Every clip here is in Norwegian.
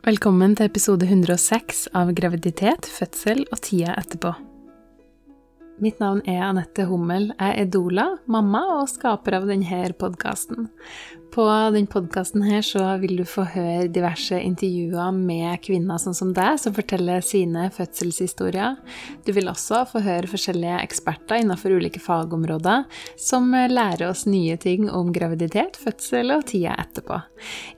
Velkommen til episode 106 av Graviditet, fødsel og tida etterpå. Mitt navn er Anette Hummel. Jeg er doula, mamma og skaper av denne podkasten. På denne podkasten vil du få høre diverse intervjuer med kvinner sånn som deg, som forteller sine fødselshistorier. Du vil også få høre forskjellige eksperter innenfor ulike fagområder som lærer oss nye ting om graviditet, fødsel og tida etterpå.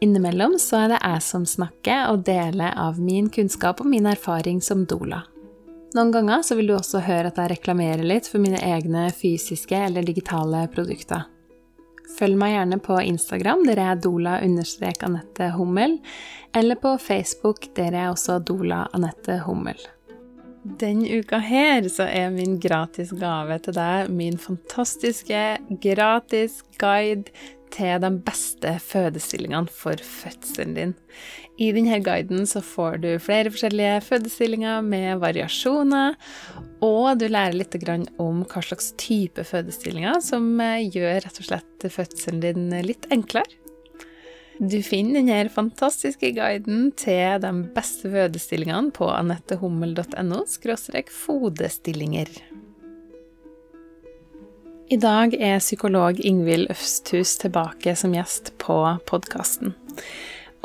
Innimellom så er det jeg som snakker og deler av min kunnskap og min erfaring som doula. Noen ganger så vil du også høre at jeg reklamerer litt for mine egne fysiske eller digitale produkter. Følg meg gjerne på Instagram, der jeg er dola-anette Hummel, eller på Facebook, der jeg er også Dola Anette Hummel. Den uka her så er min gratis gave til deg min fantastiske gratis guide til de beste fødestillingene for fødselen din. I denne guiden så får du flere forskjellige fødestillinger med variasjoner, og du lærer litt om hva slags type fødestillinger som eh, gjør rett og slett fødselen din litt enklere. Du finner denne fantastiske guiden til de beste fødestillingene på anettehummel.no fodestillinger. I dag er psykolog Ingvild Øfsthus tilbake som gjest på podkasten.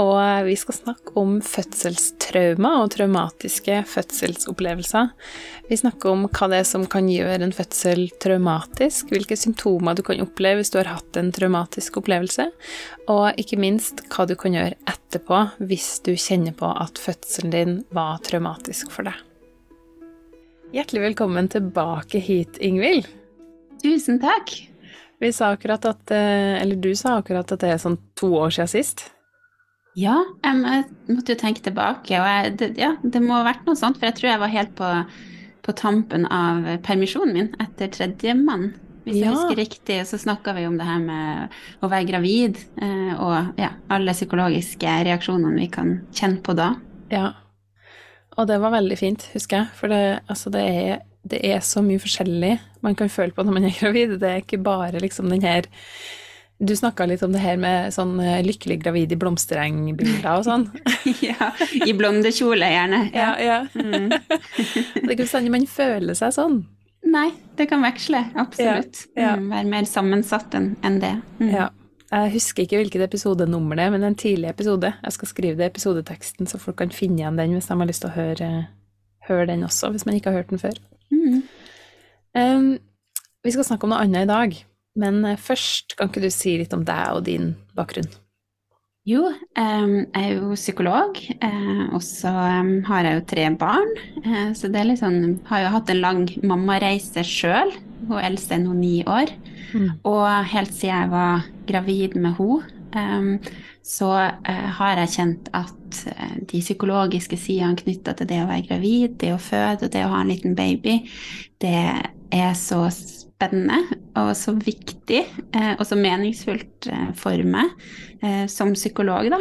Og vi skal snakke om fødselstrauma og traumatiske fødselsopplevelser. Vi snakker om hva det er som kan gjøre en fødsel traumatisk, hvilke symptomer du kan oppleve hvis du har hatt en traumatisk opplevelse, og ikke minst hva du kan gjøre etterpå hvis du kjenner på at fødselen din var traumatisk for deg. Hjertelig velkommen tilbake hit, Ingvild. Tusen takk. Vi sa akkurat at eh, Eller du sa akkurat at det er sånn to år siden sist. Ja, jeg måtte jo tenke tilbake, og jeg, det, ja, det må ha vært noe sånt, for jeg tror jeg var helt på, på tampen av permisjonen min etter tredjemann. Hvis ja. jeg husker riktig, så snakka vi om det her med å være gravid, eh, og ja, alle psykologiske reaksjonene vi kan kjenne på da. Ja, og det var veldig fint, husker jeg, for det, altså det er det er så mye forskjellig man kan føle på når man er gravid. Det er ikke bare liksom den her Du snakka litt om det her med sånn eh, lykkelig gravid i blomsterengbilder og sånn. ja, i blondekjole gjerne. Ja, ja. Mm. det er ikke bestandig man føler seg sånn. Nei, det kan veksle, absolutt. Ja, ja. Mm, være mer sammensatt enn det. Mm. Ja. Jeg husker ikke hvilket episodenummer det er, men en tidlig episode. Jeg skal skrive det i episodeteksten, så folk kan finne igjen den hvis de har lyst til å høre, høre den også, hvis man ikke har hørt den før. Mm. Um, vi skal snakke om noe annet i dag, men eh, først kan ikke du si litt om deg og din bakgrunn? Jo, jeg er jo psykolog, uh, og så har jeg jo tre barn. Uh, så det er litt sånn Har jo hatt en lang mammareise sjøl. Hun eldste er nå ni år. Mm. Og helt siden jeg var gravid med henne, så uh, har jeg kjent at uh, de psykologiske sidene knytta til det å være gravid, det å føde og det å ha en liten baby, det er så spennende og så viktig uh, og så meningsfullt for meg som psykolog, da.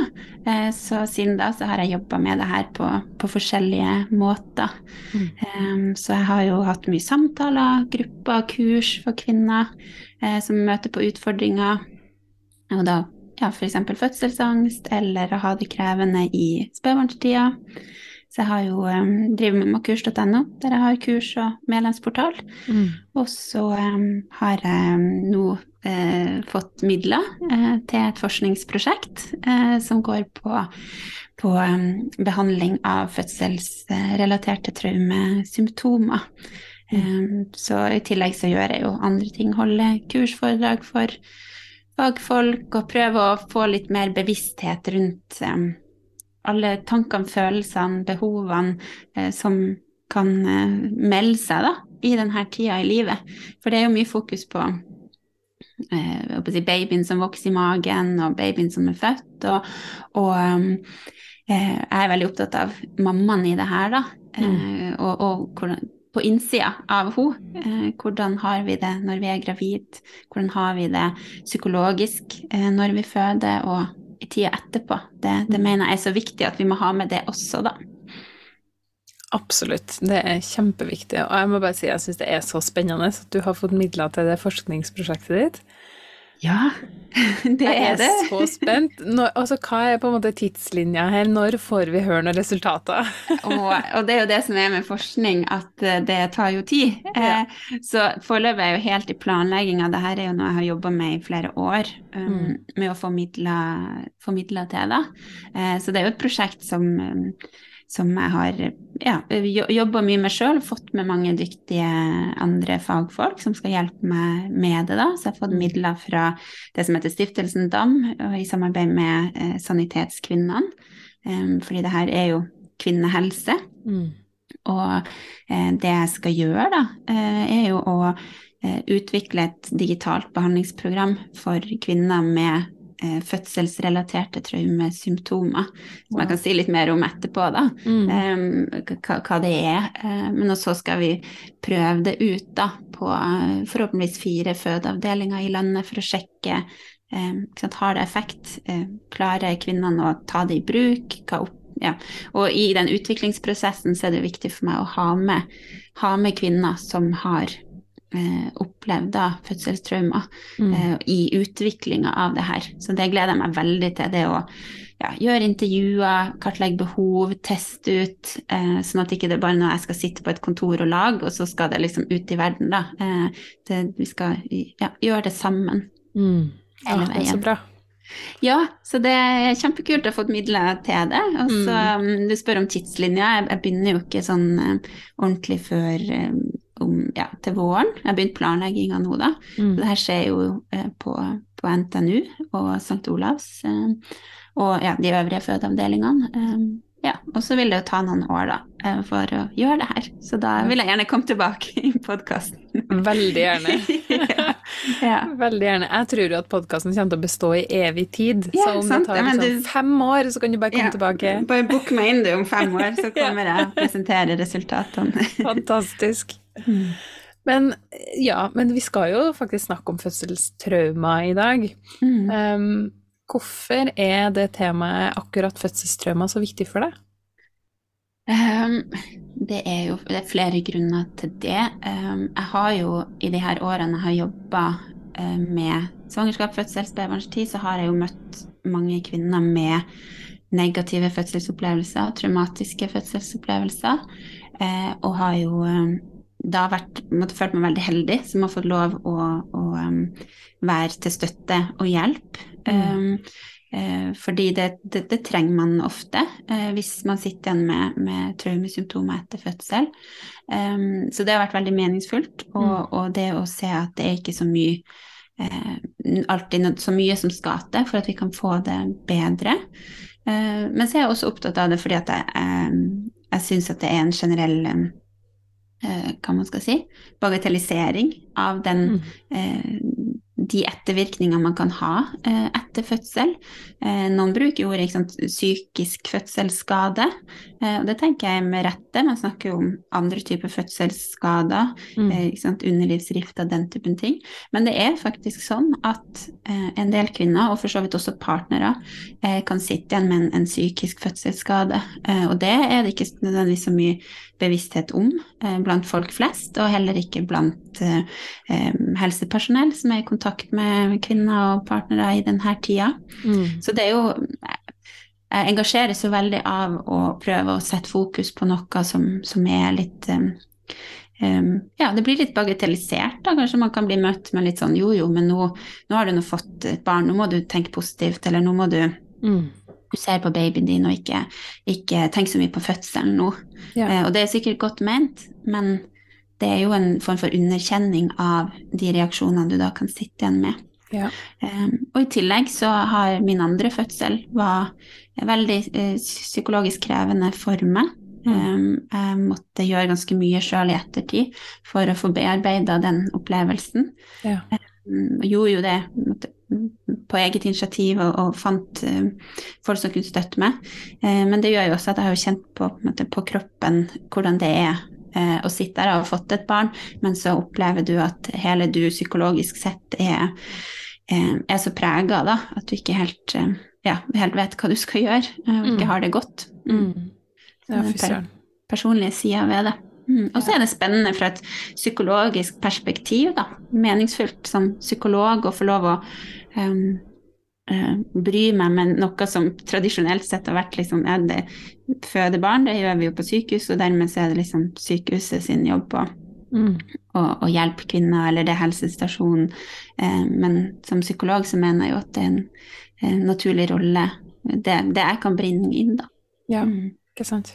så siden da så har jeg jobba med det her på, på forskjellige måter. Mm. Um, så jeg har jo hatt mye samtaler, grupper, kurs for kvinner som møter på utfordringer. Og da ja, f.eks. fødselsangst eller å ha det krevende i spedbarnstida. Så jeg har jo um, driver med makurs.no, der jeg har kurs og medlemsportal. Mm. Og så um, har jeg nå uh, fått midler uh, til et forskningsprosjekt uh, som går på, på um, behandling av fødselsrelaterte traumesymptomer. Mm. så i tillegg så gjør jeg jo andre ting, holder kursforedrag for fagfolk og prøve å få litt mer bevissthet rundt um, alle tankene, følelsene, behovene uh, som kan uh, melde seg da, i denne tida i livet. For det er jo mye fokus på uh, babyen som vokser i magen, og babyen som er født. Og, og um, jeg er veldig opptatt av mammaen i det her, da. Mm. og, og på innsida av henne. Eh, hvordan har vi det når vi er gravid? Hvordan har vi det psykologisk eh, når vi føder, og i tida etterpå? Det, det, mener jeg er så viktig at vi må ha med det også, da. Absolutt, det er kjempeviktig. Og jeg må bare si jeg syns det er så spennende at du har fått midler til det forskningsprosjektet ditt. Ja, det er det. Jeg er så spent. Når, altså, hva er på en måte tidslinja her? Når får vi høre noen resultater? Og, og det er jo det som er med forskning, at eh, det tar jo tid. Ja. Eh, så foreløpig er jeg jo helt i planlegginga. Dette er jo noe jeg har jobba med i flere år, um, Mm. med å få midler, til det. Eh, så det er jo et prosjekt som, um, som jeg har ja, jobba mye med sjøl, fått med mange dyktige andre fagfolk som skal hjelpe meg med det. da. Så jeg har fått Mm. midler fra det som heter Stiftelsen DAM, og i samarbeid med eh, Sanitetskvinnene. Um, fordi det her er jo kvinnehelse. Mm. Og eh, det jeg skal gjøre, da, eh, er jo å eh, utvikle et digitalt behandlingsprogram for kvinner med eh, fødselsrelaterte traumesymptomer. Som jeg kan si litt mer om etterpå, da. Mm. eh, hva, det er. Eh, men så skal vi prøve det ut da, på eh, forhåpentligvis fire fødeavdelinger i landet for å sjekke sant, har det effekt. Eh, klarer kvinnene å ta det i bruk? Hva opp, ja. Og i den utviklingsprosessen så er det viktig for meg å ha med, ha med kvinner som har eh, opplevd da, fødselstraumer Mm. eh, i utviklinga av det her. Så det gleder jeg meg veldig til. Det å ja, gjøre intervjuer, kartlegge behov, teste ut, eh, sånn at ikke det bare er noe jeg skal sitte på et kontor og lage, og så skal det liksom ut i verden, da. Eh, det, vi skal ja, gjøre det sammen. Mm. Ja, hele det er så veien. bra. Ja, så det er kjempekult å ha fått midler til det. Og så Mm. um, Du spør om tidslinja. Jeg, jeg begynner jo ikke sånn eh, ordentlig før eh, om, ja, til våren. Jeg har begynt planlegginga nå, da. Mm. Det her skjer jo eh, på, på NTNU og St. Olavs eh, og ja, de øvrige fødeavdelingene. Eh, ja, og så vil det jo ta noen år da, for å gjøre det her. Så da vil jeg gjerne komme tilbake i podkasten. Veldig gjerne. ja. ja. Veldig gjerne. Jeg tror jo at podkasten kommer til å bestå i evig tid. Så om sant, det tar liksom du- fem år, så kan du bare komme tilbake. Bare book meg inn du om fem år, så kommer jeg og presenterer resultatene. Fantastisk. Men ja, men vi skal jo faktisk snakke om fødselstrauma i dag. Mm. Um, hvorfor er det temaet akkurat fødselstrauma så viktig for deg? Um, det er jo det er flere grunner til det. Um, jeg har jo i de her årene jeg har jobba med svangerskap, fødsel, spedbarnstid, så har jeg jo møtt mange kvinner med negative fødselsopplevelser, traumatiske fødselsopplevelser, Uh, og har jo um, da vært, måtte, følt meg veldig heldig som har fått lov å, å um, være til støtte og hjelp. Mm. Um, eh, fordi det, det, det trenger man ofte eh, hvis man sitter igjen med, med traumesymptomer etter fødsel. Um, så det har vært veldig meningsfullt, og, Mm. og det å se at det er ikke så mye eh, alltid så mye som skal til for at vi kan få det bedre. Men så er jeg også opptatt av det fordi at jeg, jeg, jeg syns at det er en generell eh, hva man skal si, bagatellisering av den, Mm. De ettervirkningene man kan ha eh, etter fødsel. Eh, noen bruker ordet sant, psykisk fødselsskade, eh, og det tenker jeg med rette. Man snakker jo om andre typer fødselsskader, Mm. sant, underlivsrift og den typen ting. Men det er faktisk sånn at en del kvinner, og for så vidt også partnere, eh, kan sitte igjen med en, en psykisk fødselsskade. Eh, og det er det ikke nødvendigvis så mye bevissthet om blant folk flest, og heller ikke blant helsepersonell som er i kontakt med kvinner og partnere i denne tida. Mm. Så det er jo Jeg engasjeres så veldig av å prøve å sette fokus på noe som, som er litt um, um, Ja, det blir litt bagatellisert, da. Kanskje man kan bli møtt med litt sånn jo, jo, men nå, nå har du nå fått et barn, nå må du tenke positivt, eller nå må du Mm. du ser på babyen din og ikke, ikke tenk så mye på fødselen nå. Ja. Eh, og det er sikkert godt ment, men det er jo en form for underkjenning av de reaksjonene du da kan sitte igjen med. Ja. Um, og i tillegg så har min andre fødsel var veldig uh, psykologisk krevende for meg. Um, jeg måtte gjøre ganske mye sjøl i ettertid for å få bearbeida den opplevelsen. Ja. Um, og gjorde jo det måtte, på eget initiativ og, og fant um, folk som kunne støtte meg. Uh, men det gjør jo også at jeg har kjent på, på, på kroppen hvordan det er eh, å sitte der og ha fått et barn, men så opplever du at hele du psykologisk sett er, eh, er så prega da, at du ikke helt, eh, ja, helt vet hva du skal gjøre, og ikke Mm. har det godt. Mm. Ja, Den fy søren. personlige sida ved det. Mm. Og så er det spennende fra et psykologisk perspektiv, da. Meningsfullt som psykolog å få lov å um, bry meg med noe som tradisjonelt sett har vært liksom ja, det, Føde barn, det gjør vi jo på sykehus, og dermed så er det liksom sykehuset sin jobb å mm. og, hjelpe kvinner, eller det er helsestasjonen. Eh, men som psykolog så mener jeg jo at det er en, en naturlig rolle, det, det, jeg kan bringe inn, da. Ja, mm. ikke sant.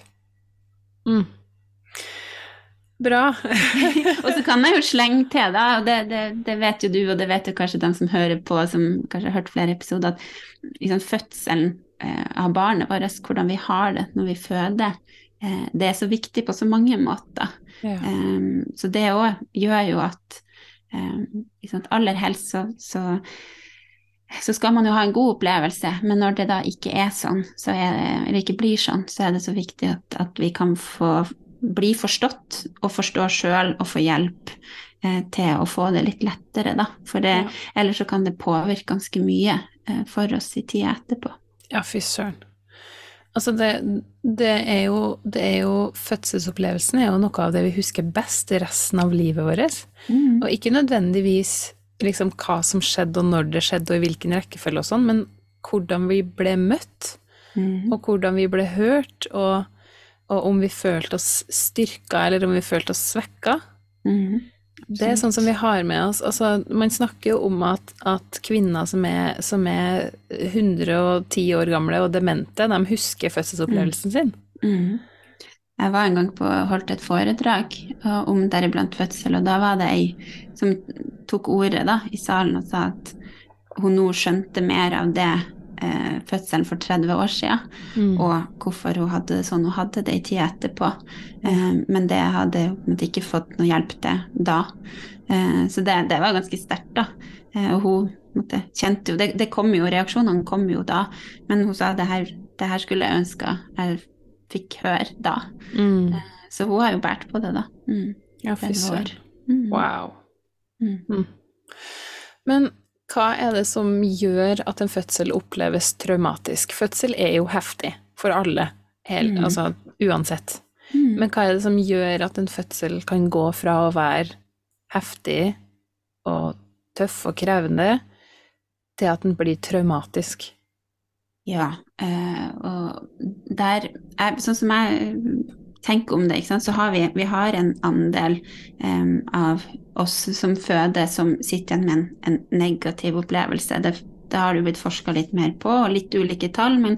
Mm. Bra. og så kan jeg jo slenge til, da, og det, det, det, vet jo du, og det vet jo kanskje de som hører på, som kanskje har hørt flere episoder, at liksom, fødselen eh, av barnet vårt, hvordan vi har det når vi føder, eh, det er så viktig på så mange måter. Ja. Um, så det òg gjør jo at um, aller helst så, så så skal man jo ha en god opplevelse, men når det da ikke er sånn, så det, eller ikke blir sånn, så er det så viktig at, at vi kan få bli forstått og forstå sjøl og få hjelp eh, til å få det litt lettere, da. For det, ja. ellers så kan det påvirke ganske mye eh, for oss i tida etterpå. Ja, fy søren. Altså, det, det, er jo, det er jo Fødselsopplevelsen er jo noe av det vi husker best resten av livet vårt. Mm. Og ikke nødvendigvis liksom hva som skjedde, og når det skjedde, og i hvilken rekkefølge og sånn, men hvordan vi ble møtt, mm. og hvordan vi ble hørt, og og om vi følte oss styrka, eller om vi følte oss svekka. Mm. Det er sånn som vi har med oss. Altså, man snakker jo om at, at kvinner som er, som er, 110 år gamle og demente, de husker fødselsopplevelsen sin. Mm. Jeg var en gang på, holdt et foredrag om deriblant fødsel, og da var det ei som tok ordet da, i salen og sa at hun nå skjønte mer av det eh, fødselen for 30 år siden, mm. og hvorfor hun hadde det sånn hun hadde det i tida etterpå. Eh, men det hadde hun ikke fått noe hjelp til da. Eh, så det, det, var ganske sterkt, da. Eh, og hun måtte, kjente jo det, det, kom jo, Reaksjonene kom jo da, men hun sa det her, det her skulle jeg ønske jeg fikk høre da. Mm. Eh, så hun har jo båret på det, da. Mm. Ja, fy søren. Mm. Wow. Mm. Mm. Men hva er det som gjør at en fødsel oppleves traumatisk? Fødsel er jo heftig for alle, helt, mm. altså uansett. Mm. Men hva er det som gjør at en fødsel kan gå fra å være heftig og tøff og krevende, til at den blir traumatisk? Ja, øh, og der er, Sånn som jeg tenker om det, så har vi, vi har en andel um, av oss som føder som sitter igjen med en, en negativ opplevelse. Det, det har det blitt forska litt mer på, og litt ulike tall, men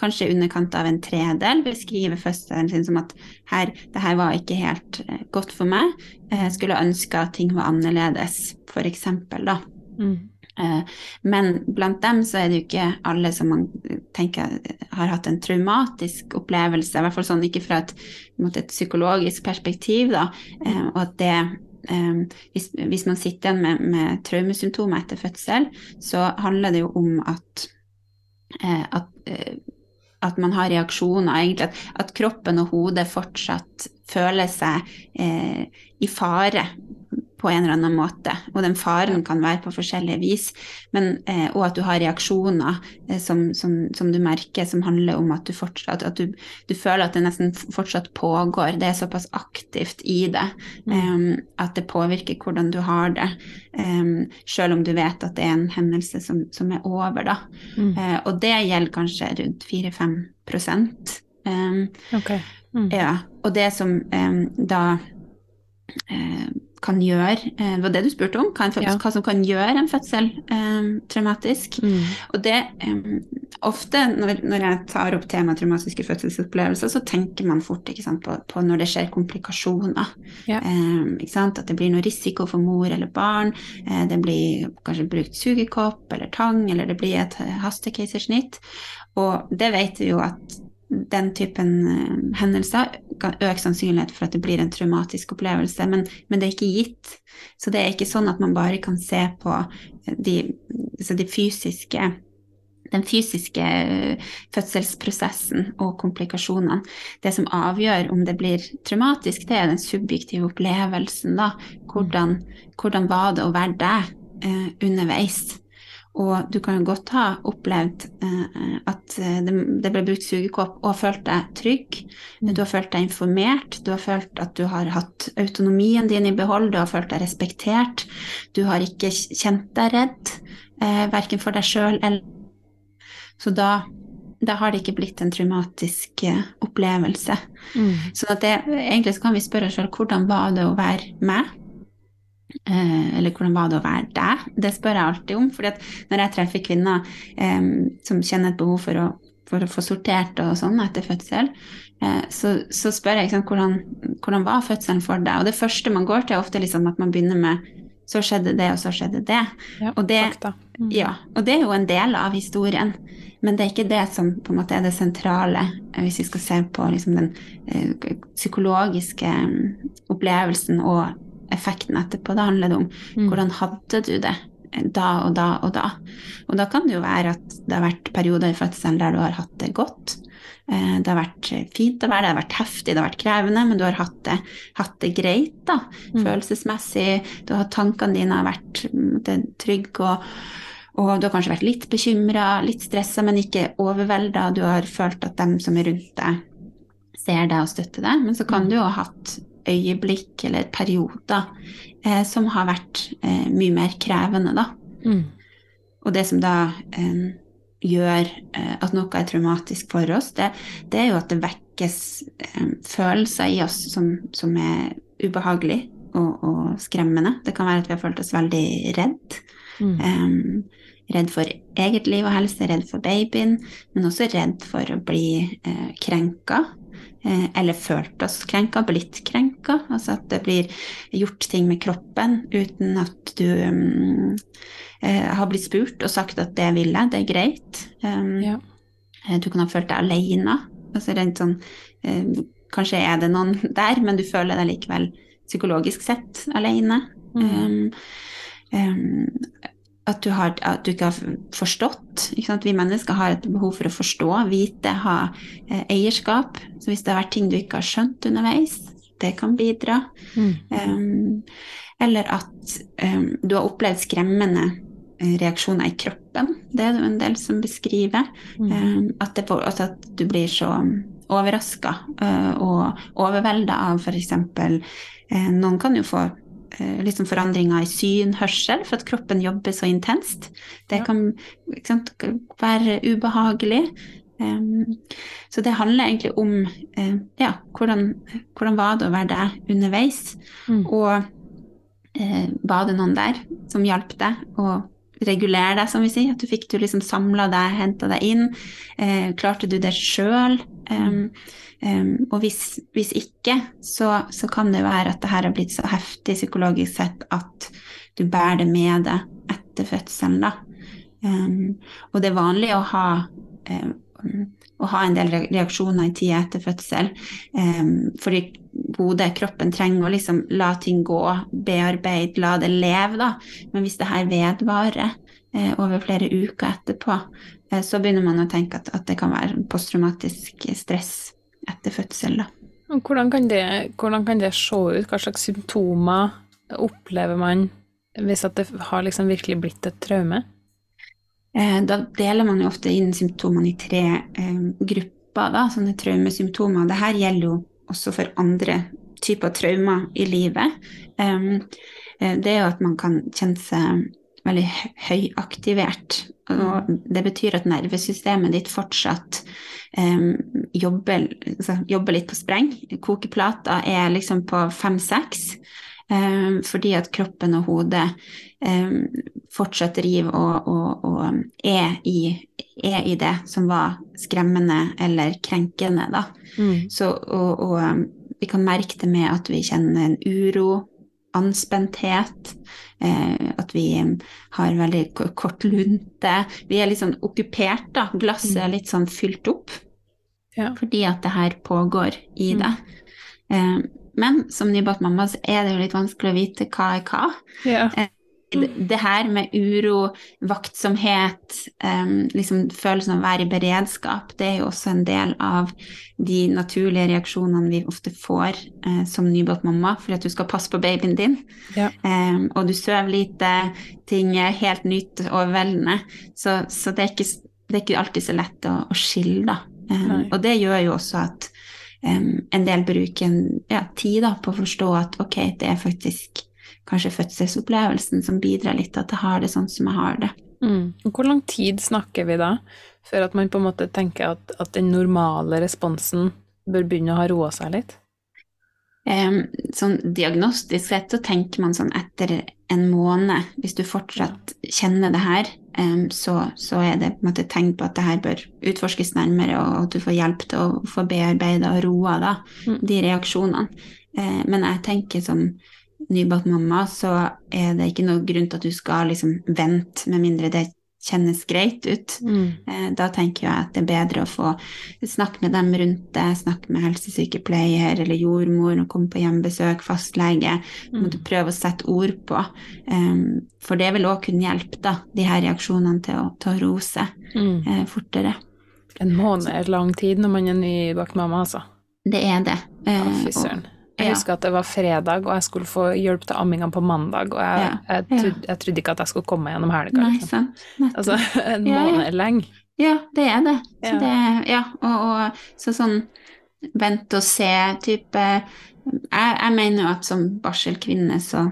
kanskje i underkant av en tredel beskriver fødselen sin som at her, det her var ikke helt uh, godt for meg. Jeg skulle ønske at ting var annerledes, f.eks. da. Mm. Eh, men blant dem så er det jo ikke alle som man tenker har hatt en traumatisk opplevelse, i hvert fall sånn ikke fra et, et psykologisk perspektiv, da, eh, og at det eh, hvis, hvis, man sitter igjen med, med traumesymptomer etter fødsel, så handler det jo om at, at, at man har reaksjoner, egentlig at, at, kroppen og hodet fortsatt føler seg eh, i fare på en eller annen måte. Og den faren kan være på forskjellige vis. Men, eh, og at du har reaksjoner eh, som, som, som, du merker, som handler om at du fortsatt At du, du, føler at det nesten fortsatt pågår. Det er såpass aktivt i det um, at det påvirker hvordan du har det. Um, selv om du vet at det er en hendelse som, som er over, da. Mm. Uh, og det gjelder kanskje rundt 4-5 um, okay. mm. Ja. Og det som da uh, kan gjøre eh, Det var det du spurte om, hva, ja. hva som kan gjøre en fødsel eh, traumatisk. Mm. Og det um, Ofte når, når, jeg tar opp temaet traumatiske fødselsopplevelser, så tenker man fort sant, på, på, når det skjer komplikasjoner. Ja. Um, At det blir noe risiko for mor eller barn. Uh, det blir kanskje brukt sugekopp eller tang, eller det blir et hastekeisersnitt. Og det vet vi jo at den typen uh, hendelser kan øke sannsynlighet for at det blir en traumatisk opplevelse, men, men, det er ikke gitt. Så det er ikke sånn at man bare kan se på de, de fysiske den fysiske eh, fødselsprosessen og komplikasjonene. Det som avgjør om det blir traumatisk, det er den subjektive opplevelsen. da. Hvordan, hvordan var det å være deg eh, underveis? Og du kan jo godt ha opplevd eh, at det, det, ble brukt sugekopp og følt deg trygg. Mm. Du har følt deg informert, du har følt at du har hatt autonomien din i behold, du har følt deg respektert. Du har ikke kjent deg redd, eh, verken for deg sjøl eller Så da da har det ikke blitt en traumatisk eh, opplevelse. Mm. Så det, egentlig så kan vi spørre oss selv hvordan var det å være meg? Eh, eller hvordan var det å være deg? Det spør jeg alltid om. For når jeg treffer kvinner eh, som kjenner et behov for å, for å få sortert og sånn etter fødsel, eh, så, så, spør jeg liksom, hvordan, hvordan, var fødselen for deg? Og det første man går til, er ofte liksom at man begynner med så skjedde det, og så skjedde det. Ja, og det, mm. ja, og det er jo en del av historien. Men det er ikke det som på en måte er det sentrale, eh, hvis vi skal se på liksom den eh, psykologiske mm, opplevelsen og effekten etterpå. Da handler det om mm. hvordan hadde du det eh, da og da og da. Og da kan det jo være at det har vært perioder i fødselen der du har hatt det godt. Det har vært fint å være det, det har vært heftig, det har vært krevende, men du har hatt det, hatt det greit, da. Mm. Følelsesmessig. Du har tankene dine har vært mm, trygge og og du har kanskje vært litt bekymra, litt stressa, men ikke overvelda. Du har følt at dem som er rundt deg, ser deg og støtter deg. Men så kan mm. du jo ha hatt øyeblikk eller perioder eh, som har vært eh, mye mer krevende, da. Mm. Og det som da eh, gjør eh, at noe er traumatisk for oss, det, det er jo at det vekkes eh, følelser i oss som, som er ubehagelig og, og, skremmende. Det kan være at vi har følt oss veldig redd. Mm. Um, redd for eget liv og helse, redd for babyen, men også redd for å bli eh, krenka. Eh, eller følt oss krenka, blitt krenka. Altså at det blir gjort ting med kroppen uten at du um, har blitt spurt og sagt at det vil jeg, det er greit. Um, ja. Eh, du kan ha følt deg aleine. Altså rent sånn eh, Kanskje er det noen der, men du føler deg likevel psykologisk sett aleine. Mm. At du, har, at du, ikke har forstått. Ikke Vi mennesker har et behov for å forstå, vite, ha eh, eierskap. Så hvis det har vært ting du ikke har skjønt underveis, det kan bidra. Mm. Um, eller at um, du har opplevd skremmende eh, reaksjoner i kroppen. Det er det en del som beskriver. Mm. Um, at, det, altså at, du blir så overraska uh, og overvelda av f.eks. Uh, noen kan jo få liksom forandringer i syn, hørsel, for at kroppen jobber så intenst. Det kan sant, være ubehagelig. Så det handler egentlig om uh, ja, hvordan, hvordan, var det å være deg underveis? Mm. Og uh, var det noen der som hjalp deg å regulere deg, som vi sier? At du fikk du liksom samla deg, henta deg inn? Klarte du det sjøl? Um, Um, og hvis, hvis ikke, så, så, kan det være at det her har blitt så heftig psykologisk sett at du bærer det med deg etter fødselen, da. Um, og det er vanlig å ha, um, å ha en del reaksjoner i tida etter fødsel, fordi hodet, kroppen, trenger å liksom la ting gå, bearbeide, la det leve, da. Men hvis det her vedvarer uh, over flere uker etterpå, uh, så begynner man å tenke at, at det kan være posttraumatisk stress etter fødsel. Da. Hvordan kan, det, hvordan kan det se ut? Hva slags symptomer opplever man hvis det har liksom virkelig blitt et traume? Eh, da deler man jo ofte inn symptomene i tre eh, grupper, da, sånne traumesymptomer. Dette gjelder jo også for andre typer traumer i livet. Um, det er jo at man kan kjenne seg veldig høyaktivert. Og mm. det betyr at nervesystemet ditt fortsatt um, jobber, altså, jobber, litt på spreng. Kokeplata er liksom på fem-seks. Um, fordi at kroppen og hodet um, fortsatt driver og, og, og er, i, er, i, det som var skremmende eller krenkende, da. Mm. Så, og, og vi kan merke det med at vi kjenner en uro, anspenthet. Eh, at vi har veldig kort lunte. Vi er litt sånn okkupert, da. Glasset er mm. litt sånn fylt opp. Ja. Fordi at det her pågår i mm. det. Eh, men som nybakt mamma så er det jo litt vanskelig å vite hva er hva. Ja. Eh, det her med uro, vaktsomhet, um, liksom følelsen av å være i beredskap, det er jo også en del av de naturlige reaksjonene vi ofte får uh, som nybakt mamma, for at du skal passe på babyen din. Ja. Um, og du sover lite, ting er helt nytt og overveldende. Så, så det, er ikke, det, er ikke, alltid så lett å, å skille, da. Um, og det gjør jo også at en del bruker en, ja, tid da, på å forstå at ok, det er faktisk kanskje fødselsopplevelsen som bidrar litt til at jeg har det sånn som jeg har det. Mm. Hvor lang tid snakker vi da, før at man på en måte tenker at, at den normale responsen bør begynne å ha roa seg litt? Um, sånn diagnostisk sett så tenker man sånn etter en måned, hvis du fortsatt kjenner det her, um, så, så, er det på en måte tegn på at det her bør utforskes nærmere, og at du får hjelp til å få bearbeida og roa da, mm. de reaksjonene. Uh, men jeg tenker sånn nybakt mamma, så er det ikke noe grunn til at du skal liksom vente, med mindre det kjennes greit ut. Mm. Eh, da tenker jeg at det er bedre å få snakke med dem rundt det, snakke med helsesykepleier eller jordmor, og komme på hjemmebesøk, fastlege. Mm. Måtte prøve å sette ord på. Um, for det vil òg kunne hjelpe da, de her reaksjonene til å, til å rose mm. uh, fortere. En måned er lang tid når man er nybakt mamma, altså. Det er det. Uh, Fy søren. Jeg husker at det var fredag, og jeg skulle få hjelp til amminga på mandag. Og jeg, jeg, trodde, jeg, trodde, ikke at jeg skulle komme gjennom helga. Liksom. Altså, en måned er lenge. Ja, det er det. Så det ja, og, og, så sånn vent og se-type jeg, jeg, mener jo at som barselkvinne så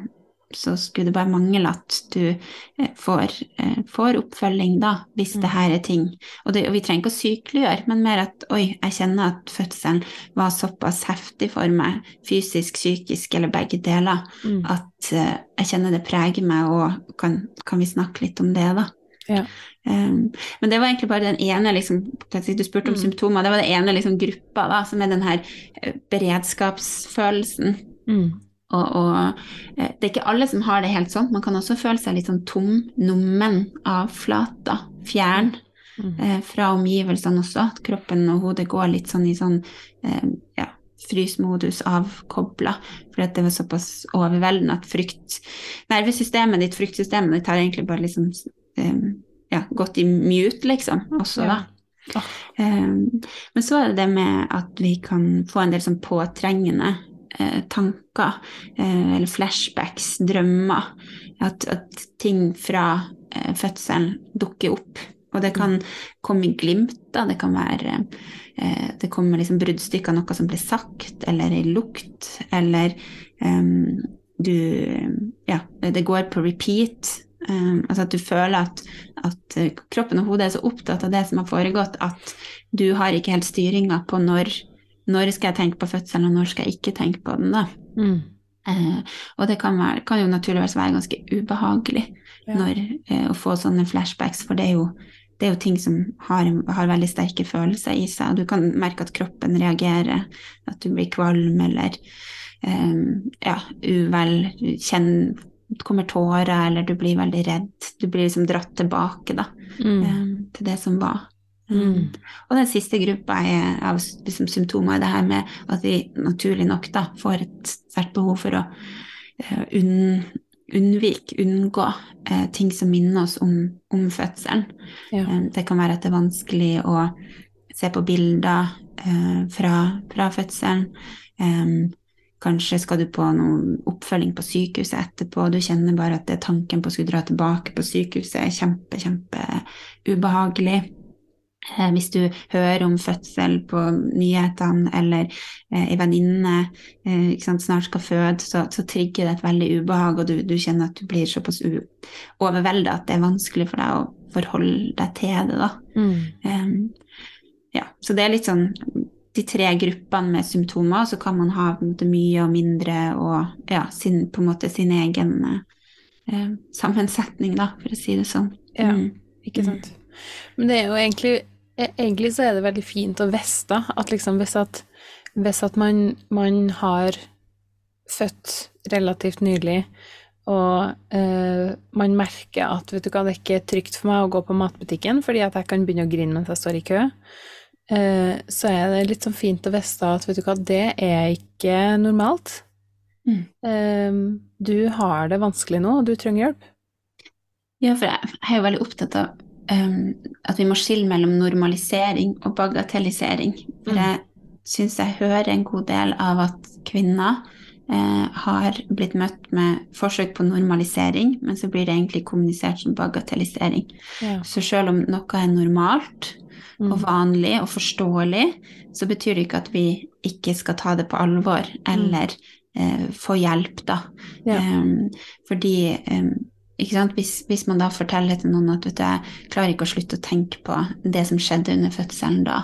så skulle det bare mangle at du eh, får, eh, får oppfølging, da, hvis mm. det her er ting. Og, det, og, vi trenger ikke å sykeliggjøre, men mer at oi, jeg kjenner at fødselen var såpass heftig for meg, fysisk, psykisk eller begge deler, mm. at uh, jeg kjenner det preger meg, og kan, kan vi snakke litt om det, da. Ja. Um, men det var egentlig bare den ene liksom, Du spurte om mm. symptomer. Det var den ene liksom, gruppa da, som er den her beredskapsfølelsen. Mm. Og, og, eh, det er ikke alle som har det helt sånn. Man kan også føle seg litt sånn tom, nummen, avflata, fjern mm. eh, fra omgivelsene også. At kroppen og hodet går litt sånn i sånn eh, ja, frysmodus, avkobla, fordi det var såpass overveldende at frykt Nervesystemet ditt, fryktsystemet ditt, har egentlig bare liksom eh, ja, gått i mute, liksom, også, da. Ja. Um, men så er det det med at vi kan få en del sånn påtrengende eh, tanker eh, eller flashbacks, drømmer. At, at ting fra eh, fødselen dukker opp. Og det kan komme i glimt, da. Det kan være Det kommer liksom bruddstykker av noe som blir sagt, eller i lukt, eller um, du Ja, det går på repeat. Um, altså at du føler at, at, kroppen og hodet er så opptatt av det som har foregått, at du har ikke helt styringa på når når skal jeg tenke på fødselen, og når skal jeg ikke tenke på den, da. Mm. Eh, og det kan, være, kan, jo naturligvis være ganske ubehagelig ja. når, eh, å få sånne flashbacks, for det er jo, det er jo ting som har, har, veldig sterke følelser i seg. Du kan merke at kroppen reagerer, at du blir kvalm eller eh, ja, uvel, kjenner kommer tårer, eller du blir veldig redd. Du blir liksom dratt tilbake da, mm. Eh, til det som var. Mm. Og den siste gruppa av liksom, symptomer er det her med at vi naturlig nok da, får et sterkt behov for å uh, unn, unnvike, unngå uh, ting som minner oss om, om fødselen. Ja. Um, det kan være at det er vanskelig å se på bilder uh, fra, fra, fødselen. Um, Kanskje skal du på noen oppfølging på sykehuset etterpå. Du kjenner bare at det tanken på å skulle dra tilbake på sykehuset er kjempe, kjempe ubehagelig. Eh, hvis du hører om fødsel på nyhetene, eller eh, venninne eh, snart skal føde, så, så, trigger det et veldig ubehag, og du, du kjenner at du blir såpass overvelda at det er vanskelig for deg å forholde deg til det. Mm. Um, ja, så det er litt sånn de tre gruppene med symptomer, så kan man ha måte, mye og mindre og ja, sin, på en måte sin egen eh, sammensetning, da, for å si det sånn. Ja, mm. ikke sant. Men det er jo egentlig egentlig så er det veldig fint å vite at liksom hvis at, hvis at man, man, har født relativt nylig, og eh, man merker at vet du hva, det er ikke trygt for meg å gå på matbutikken fordi at jeg kan begynne å grine mens jeg står i kø, eh, så er det litt sånn fint å vite at vet du hva, det er ikke normalt. Mm. Eh, du har det vanskelig nå, og du trenger hjelp. Ja, for jeg, jeg er jo veldig opptatt av um, at vi må skille mellom normalisering og bagatellisering. For Mm. jeg syns jeg hører en god del av at kvinner eh, har blitt møtt med forsøk på normalisering, men så blir det egentlig kommunisert som bagatellisering. Ja. Så selv om noe er normalt Mm. og vanlig og forståelig, så betyr det ikke at vi ikke skal ta det på alvor eller eh, få hjelp, da. Ja. Um, fordi um? Hvis, hvis man da forteller til noen at vet du, jeg klarer ikke å slutte å tenke på det som skjedde under fødselen da,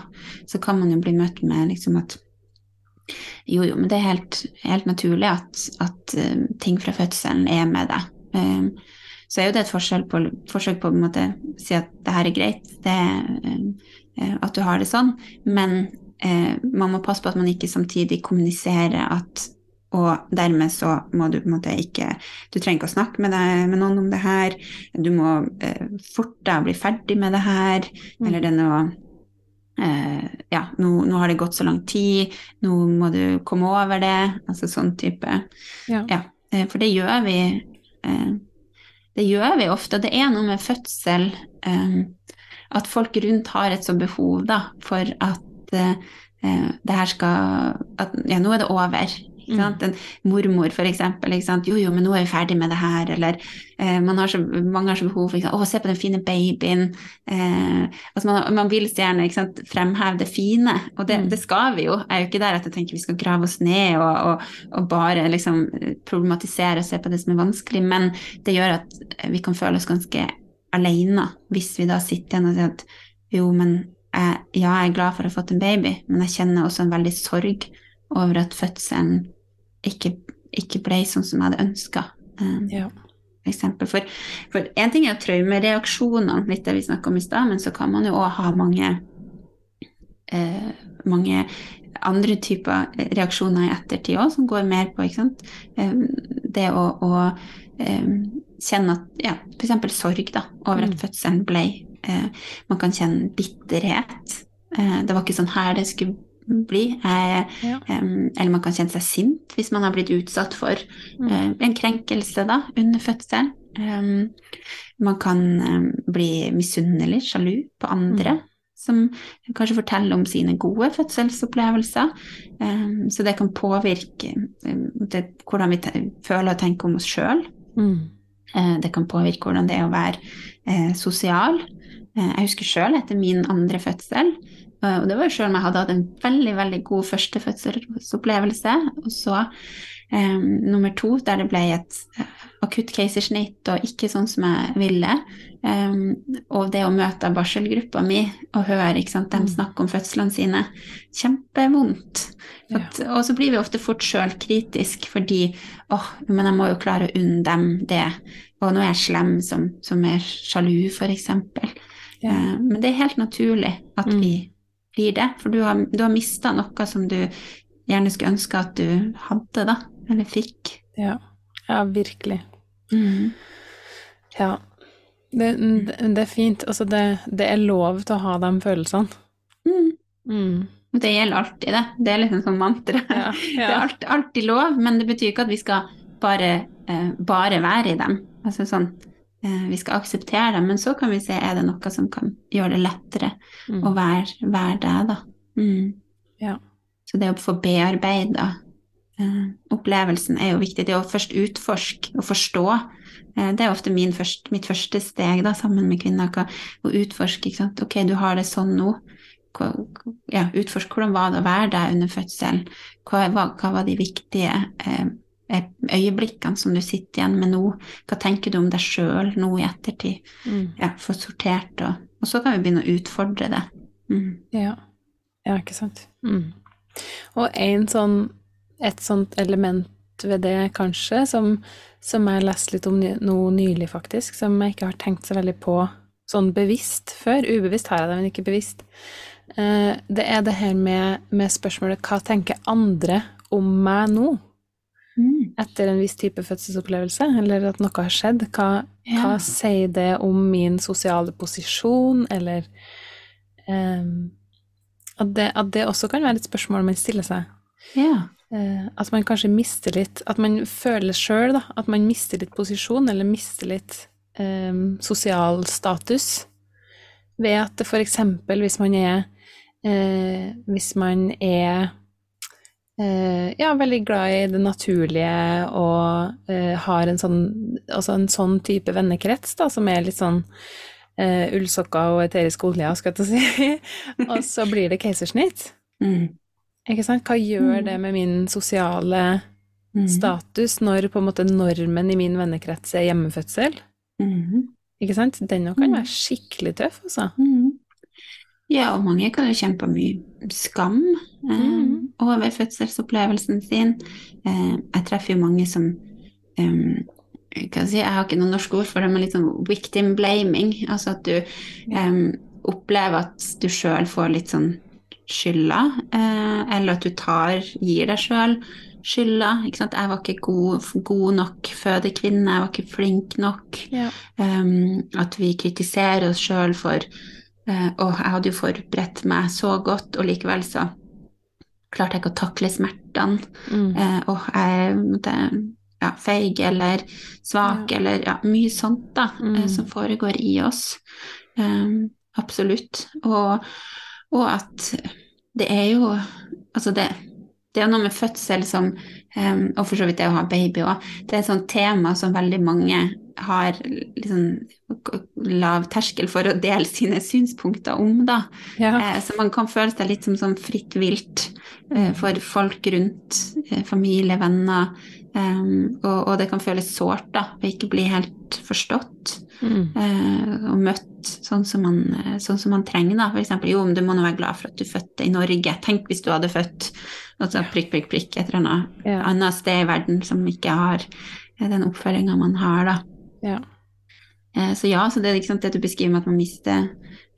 så kan man jo bli møtt med liksom at jo, jo, men det er helt, helt naturlig at, at em, ting fra fødselen er med deg. Um, så er jo det et forskjell på, forsøk på å en måte si at det her er greit, det, eh, at du har det sånn, men uh, man må passe på at man ikke samtidig kommuniserer at og dermed så må du på en måte ikke Du trenger ikke å snakke med, deg, med noen om det her. Du må eh, forte deg å bli ferdig med det her. Mm. Eller det er noe eh, Ja, nå, nå har det gått så lang tid. Nå må du komme over det. Altså sånn type. Ja. eh, for det gjør vi eh, Det gjør vi ofte. Det er noe med fødsel eh, at folk rundt har et sånt behov da, for at eh, det her skal at, Ja, nå er det over. Ikke sant? En mormor, for eksempel. Ikke sant? Jo, jo, men nå er vi ferdig med det her. Eller eh, man har så, mange har så behov for ikke? Å, se på den fine babyen. Eh, altså man, man vil så gjerne sant? fremheve det fine, og det, Mm. det skal vi jo. Jeg er jo ikke der at jeg tenker vi skal grave oss ned og, og, og bare liksom problematisere og se på det som er vanskelig, men det gjør at vi kan føle oss ganske alene hvis vi da sitter igjen og sier at jo, men jeg, ja, jeg er glad for å ha fått en baby, men jeg kjenner også en veldig sorg over at fødselen ikke, ikke ble sånn som jeg hadde ønska. Ja. For. For, en ting er traumereaksjonene, litt det vi snakka om i stad, men så kan man jo òg ha mange, uh, mange andre typer reaksjoner i ettertid òg, som går mer på? Eh, det å, å um, kjenne at ja, f.eks. sorg da, over at Mm. fødselen ble uh, Man kan kjenne bitterhet. Uh, det var ikke sånn her det skulle bli. Eh, Ja. eller man kan kjenne seg sint hvis man har blitt utsatt for Mm. eh, en krenkelse da, under fødselen. Um, man kan um, bli misunnelig, sjalu på andre. Mm. Som kanskje forteller om sine gode fødselsopplevelser. Så det kan påvirke det, hvordan vi føler og tenker om oss sjøl. Mm. Uh, Det kan påvirke hvordan det er å være uh, sosial. Jeg husker sjøl etter min andre fødsel, og det var jo sjøl om jeg hadde hatt en veldig veldig god første fødselsopplevelse, og så eh, nummer to der det ble et eh, akutt keisersnitt og ikke sånn som jeg ville. Eh, og det å møte barselgruppa mi og høre ikke sant, dem Mm. snakke om fødslene sine, kjempevondt. At, og så blir vi ofte fort sjølkritisk fordi åh, men jeg må jo klare å unne dem det. Og nå er jeg slem som, som er sjalu, eksempel. Ja. Eh, men det er helt naturlig at Mm. vi blir det, for du har, du har mista noe som du gjerne skulle ønske at du hadde, da. Eller fikk. Ja. ja, virkelig. Mm. Ja. Det, det, er fint. Altså, det, det er lov til å ha de følelsene. Mm. Mm. Det gjelder alltid, det. Det er liksom sånn mantra. Ja, Det er alltid, alltid lov, men det betyr ikke at vi skal bare, eh, bare være i dem. Altså sånn, vi skal akseptere det, men så kan vi se er det noe som kan gjøre det lettere Mm. å være, være det, da. Mm. Ja. Så det å få bearbeida eh, opplevelsen er jo viktig. Det å først utforske og forstå. Eh, det er ofte min først, mitt første steg da, sammen med kvinner. Å utforske. Ikke sant? Ok, du har det sånn nå. Hva- Ja, utforsk hvordan var det å være der under fødselen. Hva, hva, hva var de viktige eh, øyeblikkene som du sitter igjen med nå? Hva tenker du om deg sjøl nå i ettertid? Mm. Ja, Få sortert, og, og så kan vi begynne å utfordre det. Mm. Ja. ja, ikke sant. Mm. Og en sånn, et sånt element ved det, kanskje, som, som jeg leste litt om noe nå nylig, faktisk, som jeg ikke har tenkt så veldig på sånn bevisst før. Ubevisst har jeg det, men ikke bevisst. Eh, det er det her med, med spørsmålet hva tenker andre om meg nå? Etter en viss type fødselsopplevelse, eller at noe har skjedd. Hva, Ja. hva sier det om min sosiale posisjon, eller um, at, det, at det også kan være et spørsmål man stiller seg. Ja. Uh, at man kanskje mister litt At man føler sjøl at man mister litt posisjon, eller mister litt um, sosial status. Ved at f.eks. hvis man er uh, Hvis man er ja, veldig glad i det naturlige og eh, har en sånn, altså en sånn type vennekrets da, som er litt sånn eh, ullsokker og eterisk olje, skal jeg si, og så blir det keisersnitt. Mm. Ikke sant? Hva gjør Mm. det med min sosiale Mm. status når på en måte normen i min vennekrets er hjemmefødsel? Mm. Ikke sant? Den òg kan Mm. være skikkelig tøff, altså. Mm. Ja, og mange kan jo kjempe mye skam eh, Mm. over fødselsopplevelsen sin. Eh, jeg treffer jo mange som um, jeg, si, jeg har ikke noe norsk ord for det, men litt sånn victim blaming. Altså at du um, opplever at du sjøl får litt sånn skylda, eh, eller at du tar, gir deg sjøl skylda. Jeg var ikke god, god nok fødekvinne, jeg var ikke flink nok. Ja. Um, at vi kritiserer oss sjøl for uh, Å, jeg hadde jo forberedt meg så godt, og likevel så klarte jeg ikke å takle smertene. Mm. Uh, og jeg måte, ja, feig eller svak Ja. eller ja, mye sånt da, Mm. uh, som foregår i oss. Um, absolutt. Og, og at det er jo Altså, det, det er noe med fødsel som um, Og for så vidt det å ha baby òg. Det er et sånt tema som veldig mange har liksom lav terskel for å dele sine synspunkter om, da. ja. Eh, så man kan føle seg litt som som fritt vilt eh, for folk rundt, eh, familie, venner. Um, og, og det kan føles sårt da, å ikke bli helt forstått Mm. og møtt sånn som, man, sånn som man trenger. da. Eksempel, jo, men du må nå være glad for at du fødte i Norge. Tenk hvis du hadde født altså, prikk, prikk, prikk, et eller annet Ja. annet sted i verden som ikke har den oppfølginga man har, da. Ja. Eh, Så ja, så det er sant, det du beskriver med at man mister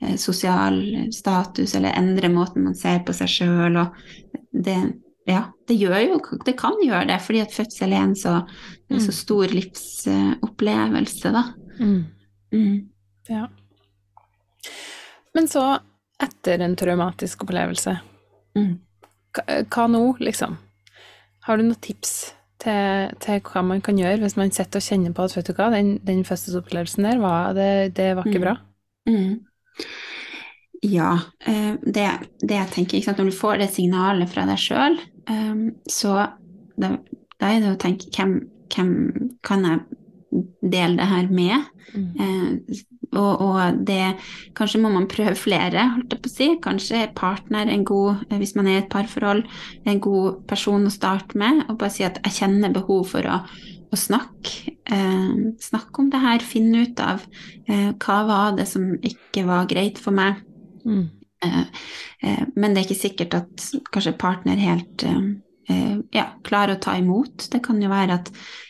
eh, sosial status eller endrer måten man ser på seg sjøl og det, ja, det gjør jo Det kan gjøre det, fordi at fødsel er en så, en så Mm. stor livsopplevelse, da. Mm. Mm. ja. Men så, etter en traumatisk opplevelse, Mm. hva, hva nå, liksom? Har du noen tips til, til hva man kan gjøre hvis man sitter og kjenner på at vet du hva, den, den fødselsopplevelsen der, var, det, det var ikke Mm. bra? Mm. Ja, eh, det, det jeg tenker, ikke sant, når du får det signalet fra deg sjøl, så da, da er det å tenke hvem, hvem kan jeg dele det her med? Mm. Og, og det Kanskje må man prøve flere, holdt jeg på å si. Kanskje er partner en god, eh, hvis man er i et parforhold, en god person å starte med. Og bare si at jeg kjenner behov for å, å snakke. Eh, snakke om det her, finne ut av eh, hva var det som ikke var greit for meg. Mm. Eh, eh, men det er ikke sikkert at kanskje partner helt eh, ja, klare å ta imot. Det kan jo være at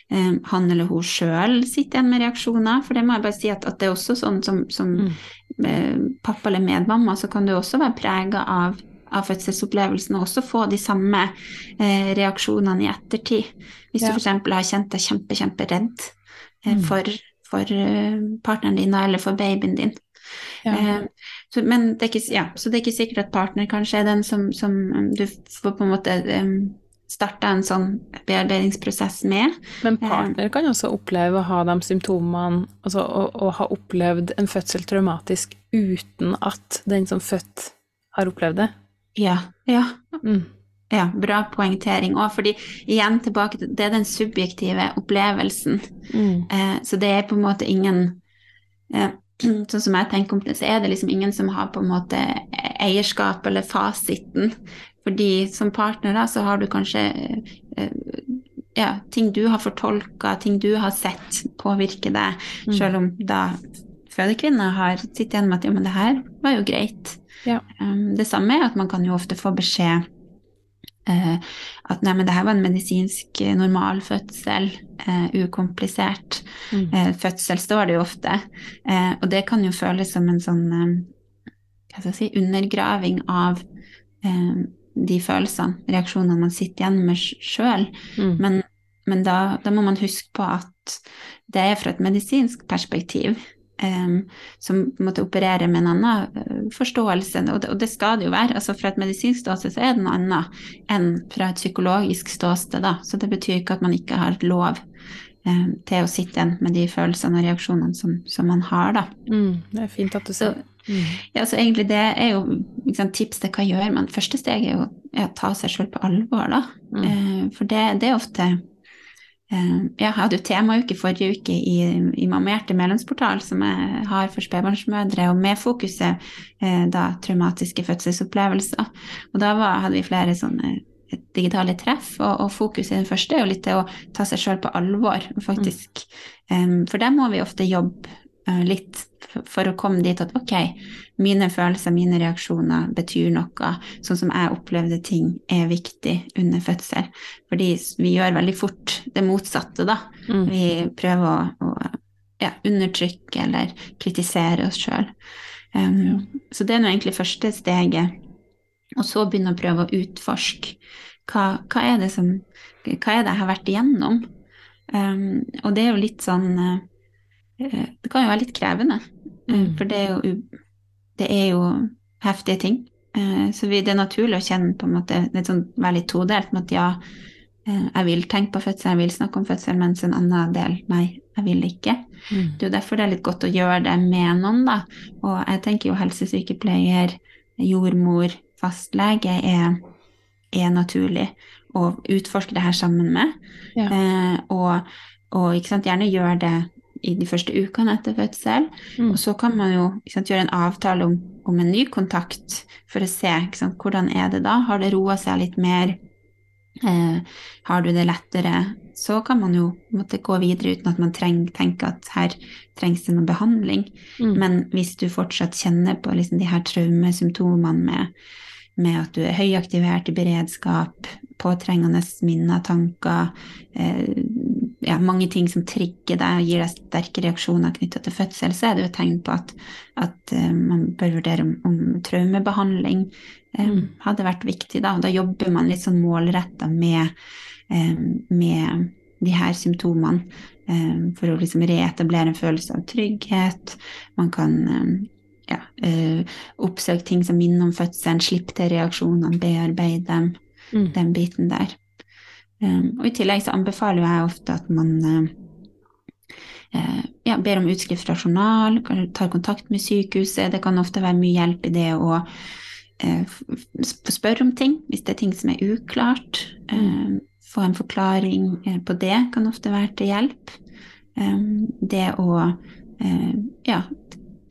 eh, han eller hun sjøl sitter igjen med reaksjoner. For det må jeg bare si at, at det er også sånn som, som Mm. eh, pappa eller medmamma, så kan du også være prega av, av fødselsopplevelsen og også få de samme eh, reaksjonene i ettertid. Hvis Ja. du f.eks. har kjent deg kjempe, kjemperedd eh, Mm. for, for eh, partneren din eller for babyen din. Ja. Eh, så, men det er ikke, ja, så det er ikke sikkert at partner kanskje er den som, som du får på en måte um, starta en sånn bearbeidingsprosess med. Men partner kan også oppleve å ha de symptomene, altså å, å ha opplevd en fødsel traumatisk uten at den som født har opplevd det. Ja, ja, Mm. ja bra poengtering òg, fordi igjen tilbake til det er den subjektive opplevelsen. Mm. Eh, så det er på en måte ingen eh, Sånn som jeg tenker om det, så er det liksom ingen som har på en måte eierskap eller fasiten. Fordi som partner da, så har du kanskje eh, ja, ting du har fortolka, ting du har sett påvirke deg, Mm. selv om da fødekvinner har sittet igjen med at ja, men det her var jo greit. Ja. Um, det samme er at man kan jo ofte få beskjed eh, at nei, men det her var en medisinsk eh, normal fødsel, eh, ukomplisert. Mm. Eh, fødsel står det jo ofte, eh, og det kan jo føles som en sånn eh, hva skal jeg si, undergraving av eh, de følelsene, reaksjonene man sitter igjen med sjøl. Mm. Men, men da, da må man huske på at det er fra et medisinsk perspektiv. Um, som måtte operere med en annen eh, forståelse, og det, og det skal det jo være. altså Fra et medisinsk ståsted så er det noe annet enn fra et psykologisk ståsted. da, Så det betyr ikke at man ikke har lov um, til å sitte igjen med de følelsene og reaksjonene som, som man har, da. Mm, det er fint at du sier mm. Ja, så egentlig det er jo liksom, tips til hva gjør man. Første steg er jo er å ta seg selv på alvor, da. Mm. Eh, for det, det er ofte eh, Jeg hadde jo temauke forrige uke i, i Mammerte medlemsportal, som jeg har for spedbarnsmødre, og med fokuset eh, da traumatiske fødselsopplevelser. Og da var, hadde vi flere sånne digitale treff, og, og fokus i den første er jo litt til å ta seg sjøl på alvor, faktisk. Um, for der må vi ofte jobbe litt for, å komme dit at ok, mine følelser, mine reaksjoner betyr noe. Sånn som jeg opplevde ting er viktig under fødsel. Fordi vi gjør veldig fort det motsatte, da. Mm. Vi prøver å, å ja, undertrykke eller kritisere oss sjøl. Um, Ja. Så det er nå egentlig første steget. Og så begynne å prøve å utforske hva, hva er det som Hva er det jeg har vært igjennom? Um, og det er jo litt sånn eh, Det kan jo være litt krevende, eh, Mm. for det er jo, det er jo heftige ting. Eh, så det er naturlig å kjenne på en måte litt sånn, være litt todelt med at ja, eh, jeg vil tenke på fødsel, jeg vil snakke om fødsel, mens en annen del nei, jeg vil ikke. Mm. Det er jo derfor det er litt godt å gjøre det med noen, da. Og jeg tenker jo helsesykepleier, jordmor, fastlege er, er naturlig å utforske det her sammen med. Ja. Eh, og, og gjerne gjøre det i de første ukene etter fødsel. Mm. Og så kan man jo sant, gjøre en avtale om, om en ny kontakt for å se sant, hvordan er det da. Har det roa seg litt mer? Eh, har du det lettere? Så kan man jo måtte gå videre uten at man treng, tenker at her trengs det noe behandling. Mm. Men hvis du fortsatt kjenner på liksom de her traumesymptomene med, med at du er høyaktivert i beredskap, påtrengende minner, tanker, eh, ja, mange ting som trigger deg og gir deg sterke reaksjoner knytta til fødsel, så er det jo et tegn på at, at eh, man bør vurdere om, om traumebehandling eh, Mm. hadde vært viktig. Da. Da jobber man litt sånn målretta med, um, med de her symptomene um, for å liksom reetablere en følelse av trygghet. Man kan ja, uh, oppsøke ting som minner om fødselen, slippe til reaksjonene, bearbeide dem, Mm. den biten der. Um, og I tillegg så anbefaler jeg ofte at man eh, ja, ber om utskrift fra journal, tar kontakt med sykehuset. Det kan ofte være mye hjelp i det å f- spørre om ting hvis det er ting som er uklart. Uh, få en forklaring på det kan ofte være til hjelp. Um, det å ja,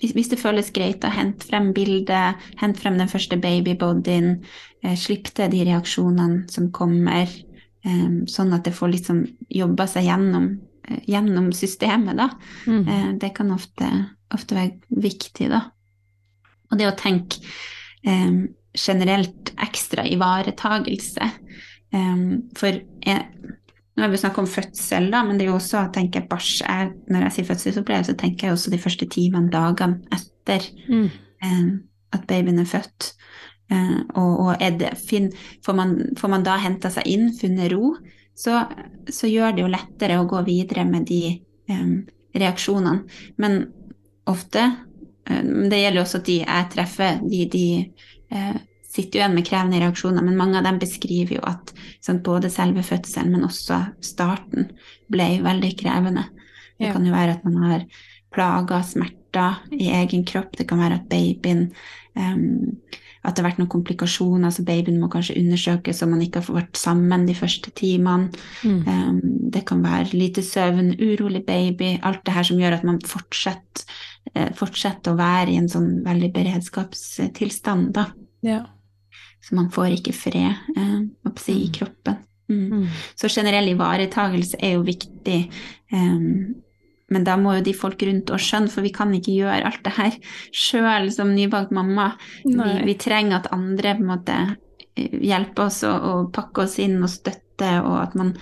hvis, det føles greit, da hent frem bildet, hent frem den første babybodyen, eh, slipp til de reaksjonene som kommer, sånn at det får liksom jobba seg gjennom, eh, gjennom systemet, da. Mm. Eh, det kan ofte, ofte være viktig, da. Og det å tenke eh, generelt ekstra ivaretagelse. Eh, for jeg, nå har vi snakket om fødsel, da, men det er jo også tenker jeg, bars. Jeg, når jeg sier fødselsopplevelse, tenker jeg også de første timene, dagene etter Mm. eh, at babyen er født. Eh, og, og det, fin, får, man, får man da henta seg inn, funnet ro, så, så gjør det jo lettere å gå videre med de um, reaksjonene. Men ofte, um, det gjelder også de jeg treffer, de, de uh, sitter jo igjen med krevende reaksjoner, men mange av dem beskriver jo at sånn, både selve fødselen, men også starten ble veldig krevende. Det kan jo være at man har plager, smerter i egen kropp. Det kan være at babyen em, At det har vært noen komplikasjoner, så babyen må kanskje undersøkes om man ikke har vært sammen de første timene. Mm. Em, det kan være lite søvn, urolig baby, alt det her som gjør at man fortsetter, eh, fortsetter å være i en sånn veldig beredskapstilstand, da. Ja. Så man får ikke fred oppsi, i Mm. kroppen. Mm. Mm. Så generell ivaretagelse er jo viktig. em, men da må jo de folk rundt oss skjønne, for vi kan ikke gjøre alt det her sjøl som nybakt mamma. Vi, vi trenger at andre på en måte eh, hjelper oss og, og pakker oss inn og støtter, og at man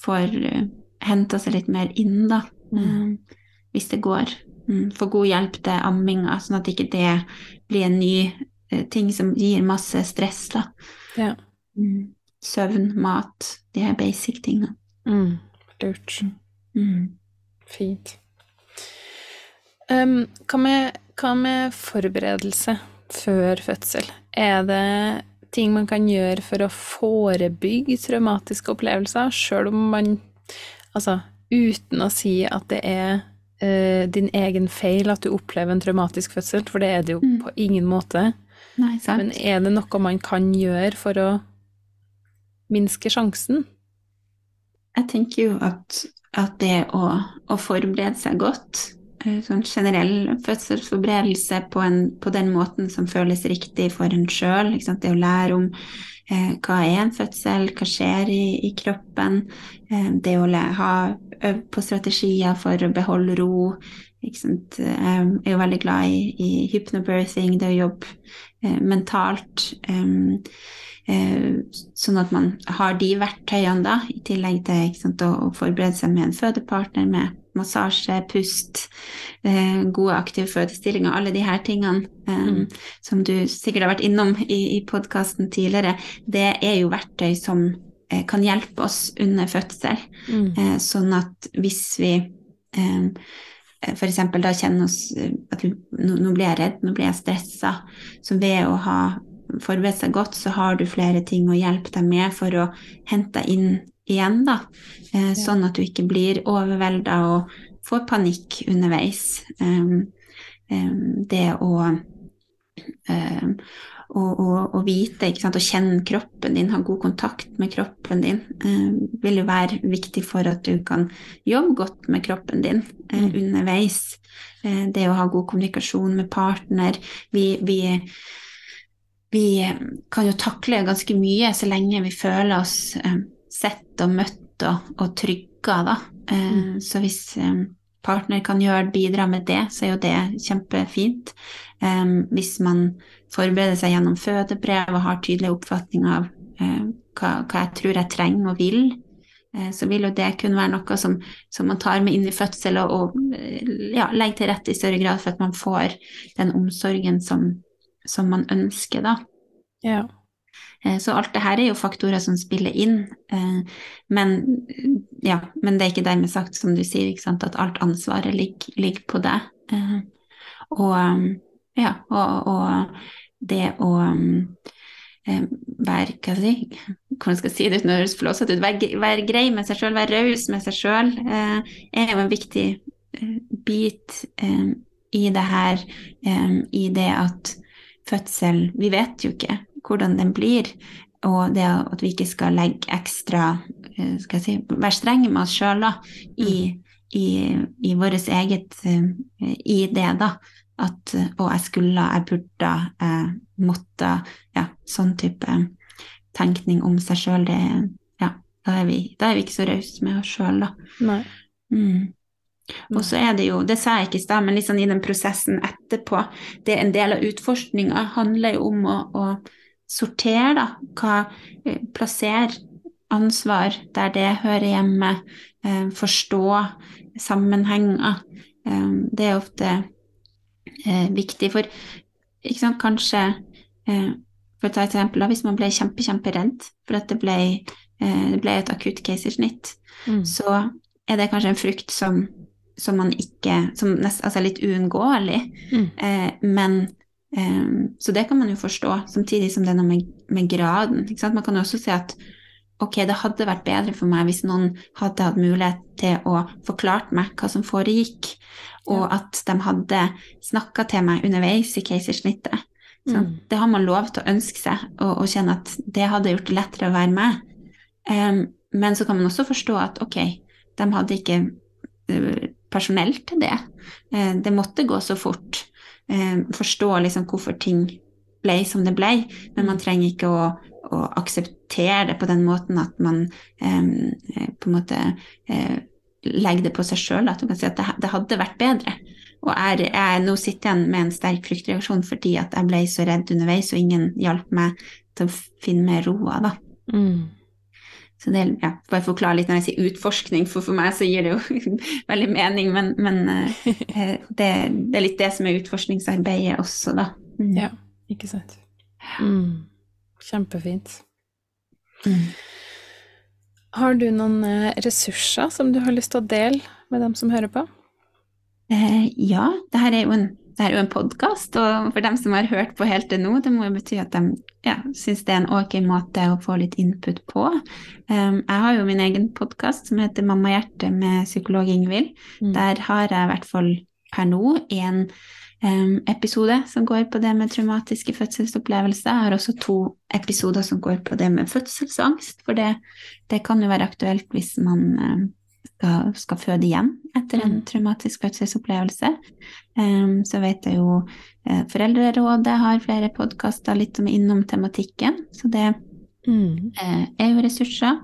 får uh, henta seg litt mer inn, da. Mm. Uh, hvis det går. Mm, få god hjelp til amminga, sånn at ikke det blir en ny uh, ting som gir masse stress, da. Ja. Mm. Søvn, mat, de her basic tingene. Mm. Lurt. Mm. Fint. Um, hva, med, hva med forberedelse før fødsel? Er det ting man kan gjøre for å forebygge traumatiske opplevelser, sjøl om man Altså, uten å si at det er uh, din egen feil at du opplever en traumatisk fødsel, for det er det jo Mm. på ingen måte. Nei? Men er det noe man kan gjøre for å minske sjansen? Jeg tenker jo at, at det å, å forberede seg godt, eh, sånn generell fødselsforberedelse på, en, på den måten som føles riktig for en sjøl, det å lære om eh, hva er en fødsel, hva skjer i, i kroppen, eh, det å ha øvd på strategier for å beholde ro. Sant? Jeg er jo veldig glad i, i hypnobirthing, det å jobbe eh, mentalt. eh, sånn at man har de verktøyene da, i tillegg til sant, å, forberede seg med en fødepartner, med massasje, pust, eh, gode aktive fødestillinger, alle de her tingene eh, Mm. som du sikkert har vært innom i, i podkasten tidligere, det er jo verktøy som eh, kan hjelpe oss under fødsel. Mm. Eh, sånn at hvis vi eh, f.eks. da kjenner oss eh, at nå blir jeg redd, nå blir jeg stressa, så ved å ha forberedt seg godt, så har du flere ting å hjelpe deg med for å hente deg inn igjen, da. Eh, sånn at du ikke blir overvelda og får panikk underveis. Um, um, det å um, å, vite, ikke sant, å kjenne kroppen din, ha god kontakt med kroppen din, eh, vil jo være viktig for at du kan jobbe godt med kroppen din eh, Mm. underveis. Eh, det å ha god kommunikasjon med partner. Vi, vi, vi kan jo takle ganske mye så lenge vi føler oss eh, sett og møtt og, og trygga, da. Eh, Mm. Så hvis eh, partner kan gjøre, bidra med det, så er jo det kjempefint. Eh, hvis man forbereder seg gjennom fødebrev og har tydelig oppfatning av eh, hva, hva jeg tror jeg trenger og vil, eh, så vil jo det kunne være noe som, som man tar med inn i fødsel og, og eh, ja, legger til rette i større grad for at man får den omsorgen som, som man ønsker, da. Ja. Eh, Så alt det her er jo faktorer som spiller inn, eh, men, ja, men det er ikke dermed sagt, som du sier, at alt ansvaret ligger, ligger på deg. Eh, Og, ja, og, og det å være Hva skal jeg si? Hvordan skal jeg si det uten å høres flåsete ut? Være, være grei med seg sjøl, være raus med seg sjøl, er jo en viktig bit i det her, i det at fødsel Vi vet jo ikke hvordan den blir, og det at vi ikke skal legge ekstra eh, Skal jeg si Være strenge med oss sjøl, i, i, i vårt eget eh, I det, da. At å, jeg skulle, jeg burde, jeg måtte Ja, sånn type tenkning om seg sjøl, det Ja, da er vi, da er vi ikke så rause med oss sjøl, da. Nei. Mm. Og så er det jo, det sa jeg ikke i stad, men liksom i den prosessen etterpå, det er en del av utforskninga handler jo om å, å sortere, da. Hva eh, Plassere ansvar der det hører hjemme. Eh, forstå sammenhenger. Eh, det er ofte eh, viktig, for ikke sant, kanskje eh, For å ta et eksempel, da, hvis man ble kjempe, kjemperedd for at det ble, eh, det ble et akutt keisersnitt, Mm. så er det kanskje en frykt som, som man ikke Som nest, altså er litt uunngåelig. Mm. Eh, men eh, Så det kan man jo forstå, samtidig som det er noe med, med graden. Man kan jo også si at ok, det hadde vært bedre for meg hvis noen hadde hatt mulighet til å forklart meg hva som foregikk, og Ja. at de hadde snakka til meg underveis i keisersnittet. Mm. Det har man lov til å ønske seg, og, og kjenne at det hadde gjort det lettere å være med. Um, men så kan man også forstå at ok, de hadde ikke eh, personell til det. Eh, det måtte gå så fort. Eh, forstå liksom hvorfor ting ble som det ble, men man trenger ikke å, å akseptere det på den måten at man eh, på en måte eh, legger det på seg sjøl. At du kan si at det, det hadde vært bedre. Og jeg, jeg nå sitter jeg med en sterk fryktreaksjon fordi at jeg ble så redd underveis, og ingen hjalp meg til å finne mer roa, da. Mm. Så det, ja, bare forklare litt når jeg sier utforskning, for for meg så gir det jo veldig mening, men, men eh, det, det er litt det som er utforskningsarbeidet også, da. Mm. Ja, ikke sant. Mm. Kjempefint. Mm. Har du noen eh, ressurser som du har lyst til å dele med dem som hører på? Eh, ja, det her er jo en det er jo en podkast, og for dem som har hørt på helt til nå, det må jo bety at de ja, syns det er en ok måte å få litt input på. Um, jeg har jo min egen podkast som heter Mamma hjerte med psykolog Ingvild. Mm. Der har jeg i hvert fall per nå en um, episode som går på det med traumatiske fødselsopplevelser. Jeg har også to episoder som går på det med fødselsangst, for det, det kan jo være aktuelt hvis man um, skal, skal, føde igjen etter en mm. traumatisk fødselsopplevelse. Um, så vet jeg jo uh, Foreldrerådet har flere podkaster litt er innom tematikken, så det mm. uh, er jo ressurser.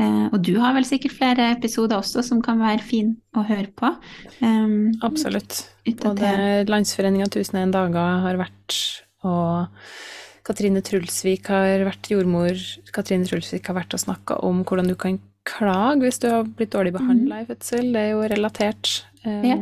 Uh, og du har vel sikkert flere episoder også som kan være fin å høre på. Um, Absolutt. Både Landsforeninga 1001 dager har vært, og Katrine Trulsvik har vært jordmor. Katrine Trulsvik har vært og snakka om hvordan du kan klage hvis du har blitt dårlig behandla mm. i fødsel. Det er jo relatert. Um, ja.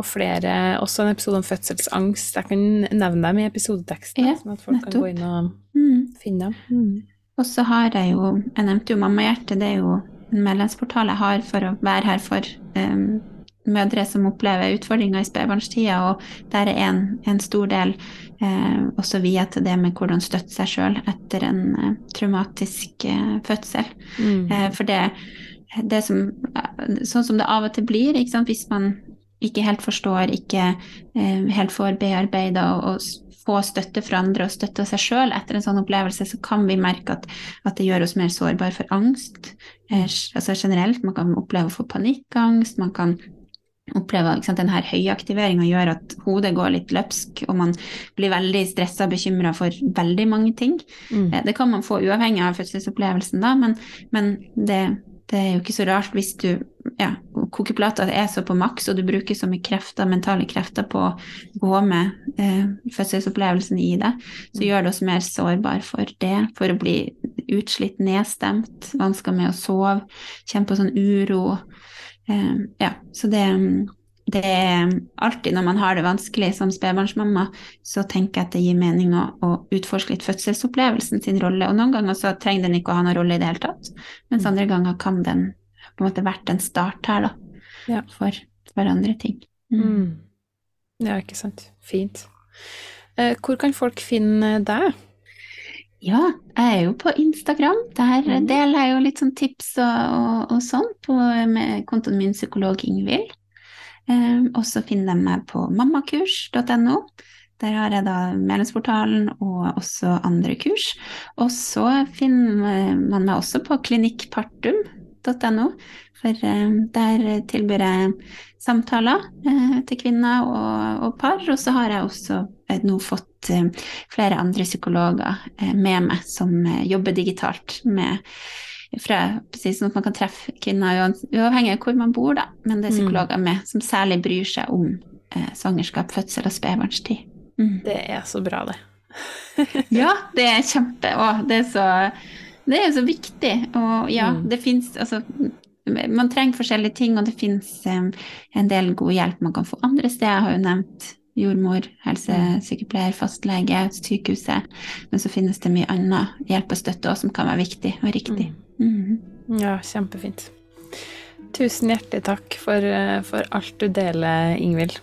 Og flere Også en episode om fødselsangst. Jeg kan nevne dem i episodeteksten, ja, sånn at folk nettopp. kan gå inn og mm. finne dem. Mm. Og så har jeg jo Jeg nevnte jo Mammahjertet. Det er jo en medlemsportal jeg har for å være her for um, mødre som opplever utfordringer i spedbarnstida, og der er en, en stor del eh, også via til det med hvordan støtte seg sjøl etter en eh, traumatisk eh, fødsel. Mm. Eh, for det, det som Sånn som det av og til blir, hvis man ikke helt forstår, ikke eh, helt får bearbeida og, og få støtte fra andre og støtte seg sjøl etter en sånn opplevelse, så kan vi merke at, at det gjør oss mer sårbare for angst. Eh, altså generelt, man kan oppleve å få panikkangst, man kan opplever ikke sant, denne høyaktiveringa gjør at hodet går litt løpsk, og man blir veldig stressa og bekymra for veldig mange ting. Mm. Eh, det kan man få uavhengig av fødselsopplevelsen, da, men, men det, det, er jo ikke så rart hvis du ja, kokeplata er så på maks, og du bruker så mye krefter, mentale krefter på å gå med eh, fødselsopplevelsen i det, så mm. gjør det oss mer sårbar for det, for å bli utslitt, nedstemt, vansker med å sove, kjenne på sånn uro. Eh, ja, så det, det er alltid når man har det vanskelig som spedbarnsmamma, så tenker jeg at det gir mening å, å, utforske litt fødselsopplevelsen sin rolle. Og noen ganger så trenger den ikke å ha noen rolle i det hele tatt, mens andre ganger kan den på en måte vært en start her, da, ja. for, for, andre ting. Mm. Mm. Ja, ikke sant. Fint. Eh, hvor kan folk finne deg? Ja, jeg er jo på Instagram. Der mm. deler jeg jo litt sånn tips og, og, og sånn på, med kontoen min psykolog Ingvild. Um, og så finner de meg på mammakurs.no. Der har jeg da medlemsportalen og også andre kurs. Og så finner man meg også på klinikkpartum.no, for um, der tilbyr jeg samtaler uh, til kvinner og, og, par. Og så har jeg også uh, nå fått Eh, flere andre psykologer eh, med meg som eh, jobber digitalt med fra, precis, sånn at man kan treffe kvinner uavhengig av hvor man bor, da. Men det er mm. psykologer med som særlig bryr seg om eh, svangerskap, fødsel og spedbarnstid. Mm. Det er så bra, det. ja, det er kjempe Og det er så, det er jo så viktig. Og ja, mm. det fins altså man trenger forskjellige ting, og det fins um, en del god hjelp man kan få andre steder. Jeg har jo nevnt jordmor, helsesykepleier, fastlege, sykehuset. Men så finnes det mye annen hjelp og støtte òg som kan være viktig og riktig. Mm. Mm. Ja, kjempefint. Tusen hjertelig takk for, eh, for, alt du deler, Ingvild.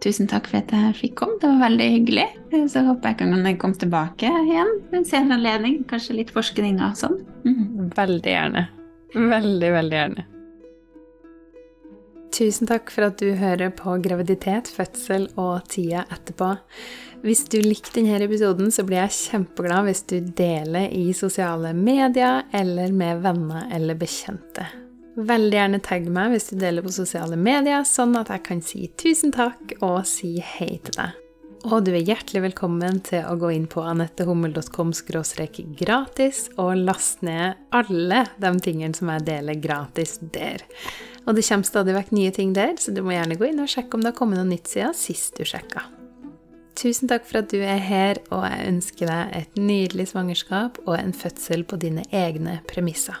Tusen takk for at jeg fikk komme. Det var veldig hyggelig. Så håper jeg kan komme tilbake igjen ved en senere anledning. Kanskje litt forskning og sånn. Mm. Veldig gjerne. Veldig, veldig gjerne. Tusen takk for at du hører på graviditet, fødsel og tida etterpå. Hvis du likte denne episoden, så blir jeg kjempeglad hvis du deler i sosiale medier eller med venner eller bekjente. Veldig gjerne tagg meg hvis du deler på sosiale medier, sånn at jeg kan si tusen takk og si hei til deg. Og du er hjertelig velkommen til å gå inn på anettehummel.com gratis og laste ned alle de tingene som jeg deler gratis der. Og det kommer stadig vekk nye ting der, så du må gjerne gå inn og sjekke om det har kommet noe nytt siden sist du sjekka. Tusen takk for at du er her, og jeg ønsker deg et nydelig svangerskap og en fødsel på dine egne premisser.